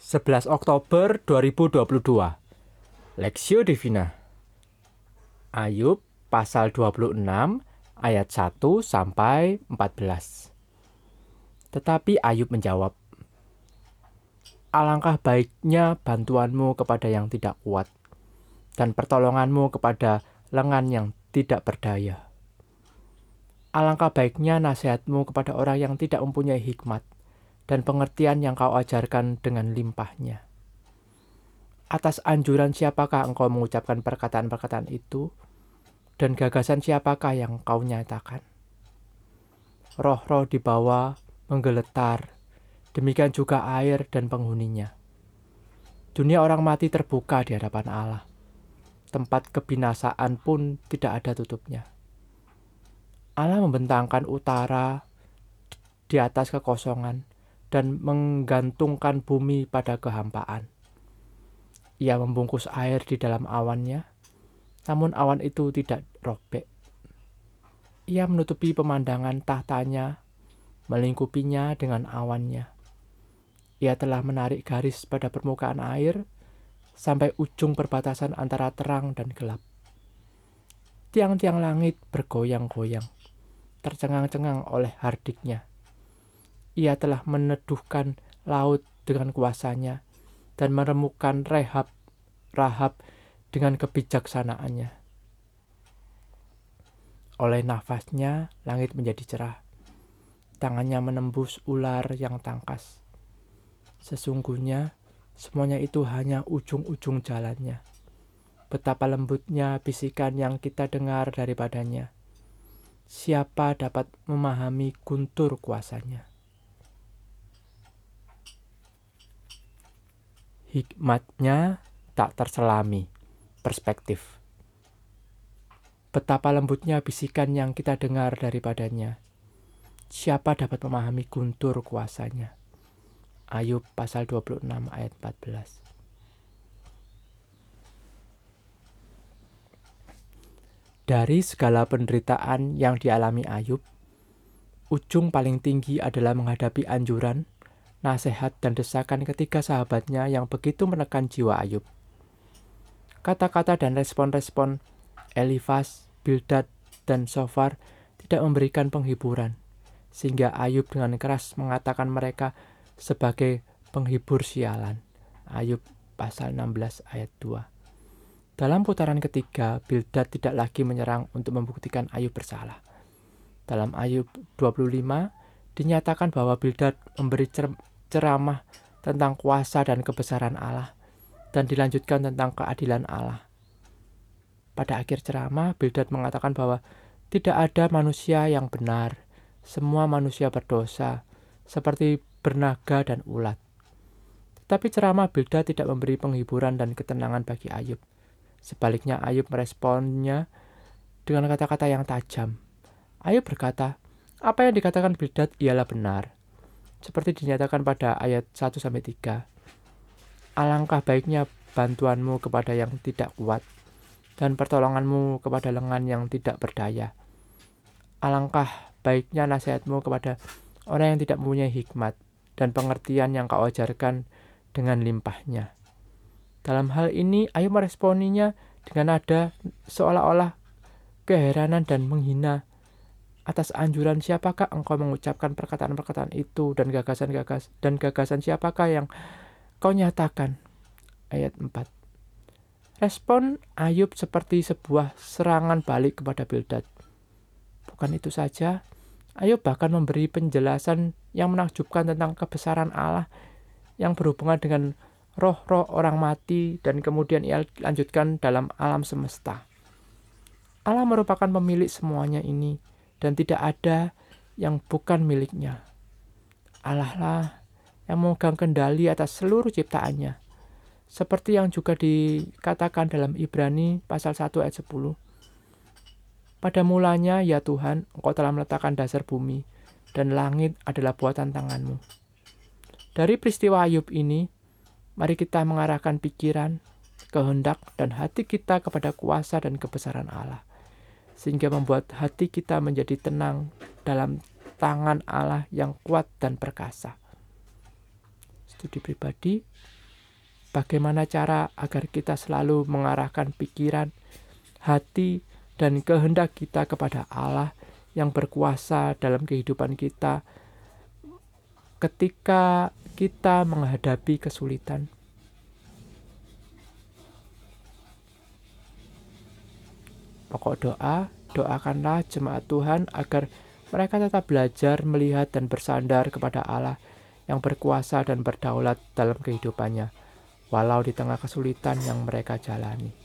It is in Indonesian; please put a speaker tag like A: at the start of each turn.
A: 11 Oktober 2022 Lexio Divina. Ayub pasal 26 ayat 1 sampai 14 Tetapi Ayub menjawab Alangkah baiknya bantuanmu kepada yang tidak kuat dan pertolonganmu kepada lengan yang tidak berdaya. Alangkah baiknya nasihatmu kepada orang yang tidak mempunyai hikmat dan pengertian yang kau ajarkan dengan limpahnya. Atas anjuran siapakah engkau mengucapkan perkataan-perkataan itu, dan gagasan siapakah yang kau nyatakan? Roh-roh di bawah menggeletar, demikian juga air dan penghuninya. Dunia orang mati terbuka di hadapan Allah. Tempat kebinasaan pun tidak ada tutupnya. Allah membentangkan utara di atas kekosongan dan menggantungkan bumi pada kehampaan. Ia membungkus air di dalam awannya, namun awan itu tidak robek. Ia menutupi pemandangan tahtanya, melingkupinya dengan awannya. Ia telah menarik garis pada permukaan air sampai ujung perbatasan antara terang dan gelap. Tiang-tiang langit bergoyang-goyang, tercengang-cengang oleh hardiknya ia telah meneduhkan laut dengan kuasanya dan meremukan rehab rahab dengan kebijaksanaannya. Oleh nafasnya, langit menjadi cerah. Tangannya menembus ular yang tangkas. Sesungguhnya, semuanya itu hanya ujung-ujung jalannya. Betapa lembutnya bisikan yang kita dengar daripadanya. Siapa dapat memahami guntur kuasanya? Hikmatnya tak terselami perspektif. Betapa lembutnya bisikan yang kita dengar daripadanya. Siapa dapat memahami guntur kuasanya? Ayub pasal 26 ayat 14. Dari segala penderitaan yang dialami Ayub, ujung paling tinggi adalah menghadapi anjuran nasihat dan desakan ketiga sahabatnya yang begitu menekan jiwa Ayub. Kata-kata dan respon-respon Elifas, Bildad, dan Sofar tidak memberikan penghiburan, sehingga Ayub dengan keras mengatakan mereka sebagai penghibur sialan. Ayub pasal 16 ayat 2. Dalam putaran ketiga, Bildad tidak lagi menyerang untuk membuktikan Ayub bersalah. Dalam Ayub 25, dinyatakan bahwa Bildad memberi ceramah tentang kuasa dan kebesaran Allah dan dilanjutkan tentang keadilan Allah. Pada akhir ceramah, Bildad mengatakan bahwa tidak ada manusia yang benar, semua manusia berdosa, seperti bernaga dan ulat. Tetapi ceramah Bildad tidak memberi penghiburan dan ketenangan bagi Ayub. Sebaliknya Ayub meresponnya dengan kata-kata yang tajam. Ayub berkata, apa yang dikatakan Bildad ialah benar seperti dinyatakan pada ayat 1 sampai 3. Alangkah baiknya bantuanmu kepada yang tidak kuat dan pertolonganmu kepada lengan yang tidak berdaya. Alangkah baiknya nasihatmu kepada orang yang tidak mempunyai hikmat dan pengertian yang kau ajarkan dengan limpahnya. Dalam hal ini, ayo meresponinya dengan nada seolah-olah keheranan dan menghina atas anjuran siapakah engkau mengucapkan perkataan-perkataan itu dan gagasan-gagas dan gagasan siapakah yang kau nyatakan? Ayat 4. Respon Ayub seperti sebuah serangan balik kepada Bildad. Bukan itu saja, Ayub bahkan memberi penjelasan yang menakjubkan tentang kebesaran Allah yang berhubungan dengan roh-roh orang mati dan kemudian ia lanjutkan dalam alam semesta. Allah merupakan pemilik semuanya ini dan tidak ada yang bukan miliknya. Allah lah yang memegang kendali atas seluruh ciptaannya. Seperti yang juga dikatakan dalam Ibrani pasal 1 ayat 10. Pada mulanya, ya Tuhan, Engkau telah meletakkan dasar bumi, dan langit adalah buatan tanganmu. Dari peristiwa Ayub ini, mari kita mengarahkan pikiran, kehendak, dan hati kita kepada kuasa dan kebesaran Allah sehingga membuat hati kita menjadi tenang dalam tangan Allah yang kuat dan perkasa. studi pribadi, bagaimana cara agar kita selalu mengarahkan pikiran, hati, dan kehendak kita kepada Allah yang berkuasa dalam kehidupan kita ketika kita menghadapi kesulitan. Pokok doa, doakanlah jemaat Tuhan agar mereka tetap belajar melihat dan bersandar kepada Allah yang berkuasa dan berdaulat dalam kehidupannya, walau di tengah kesulitan yang mereka jalani.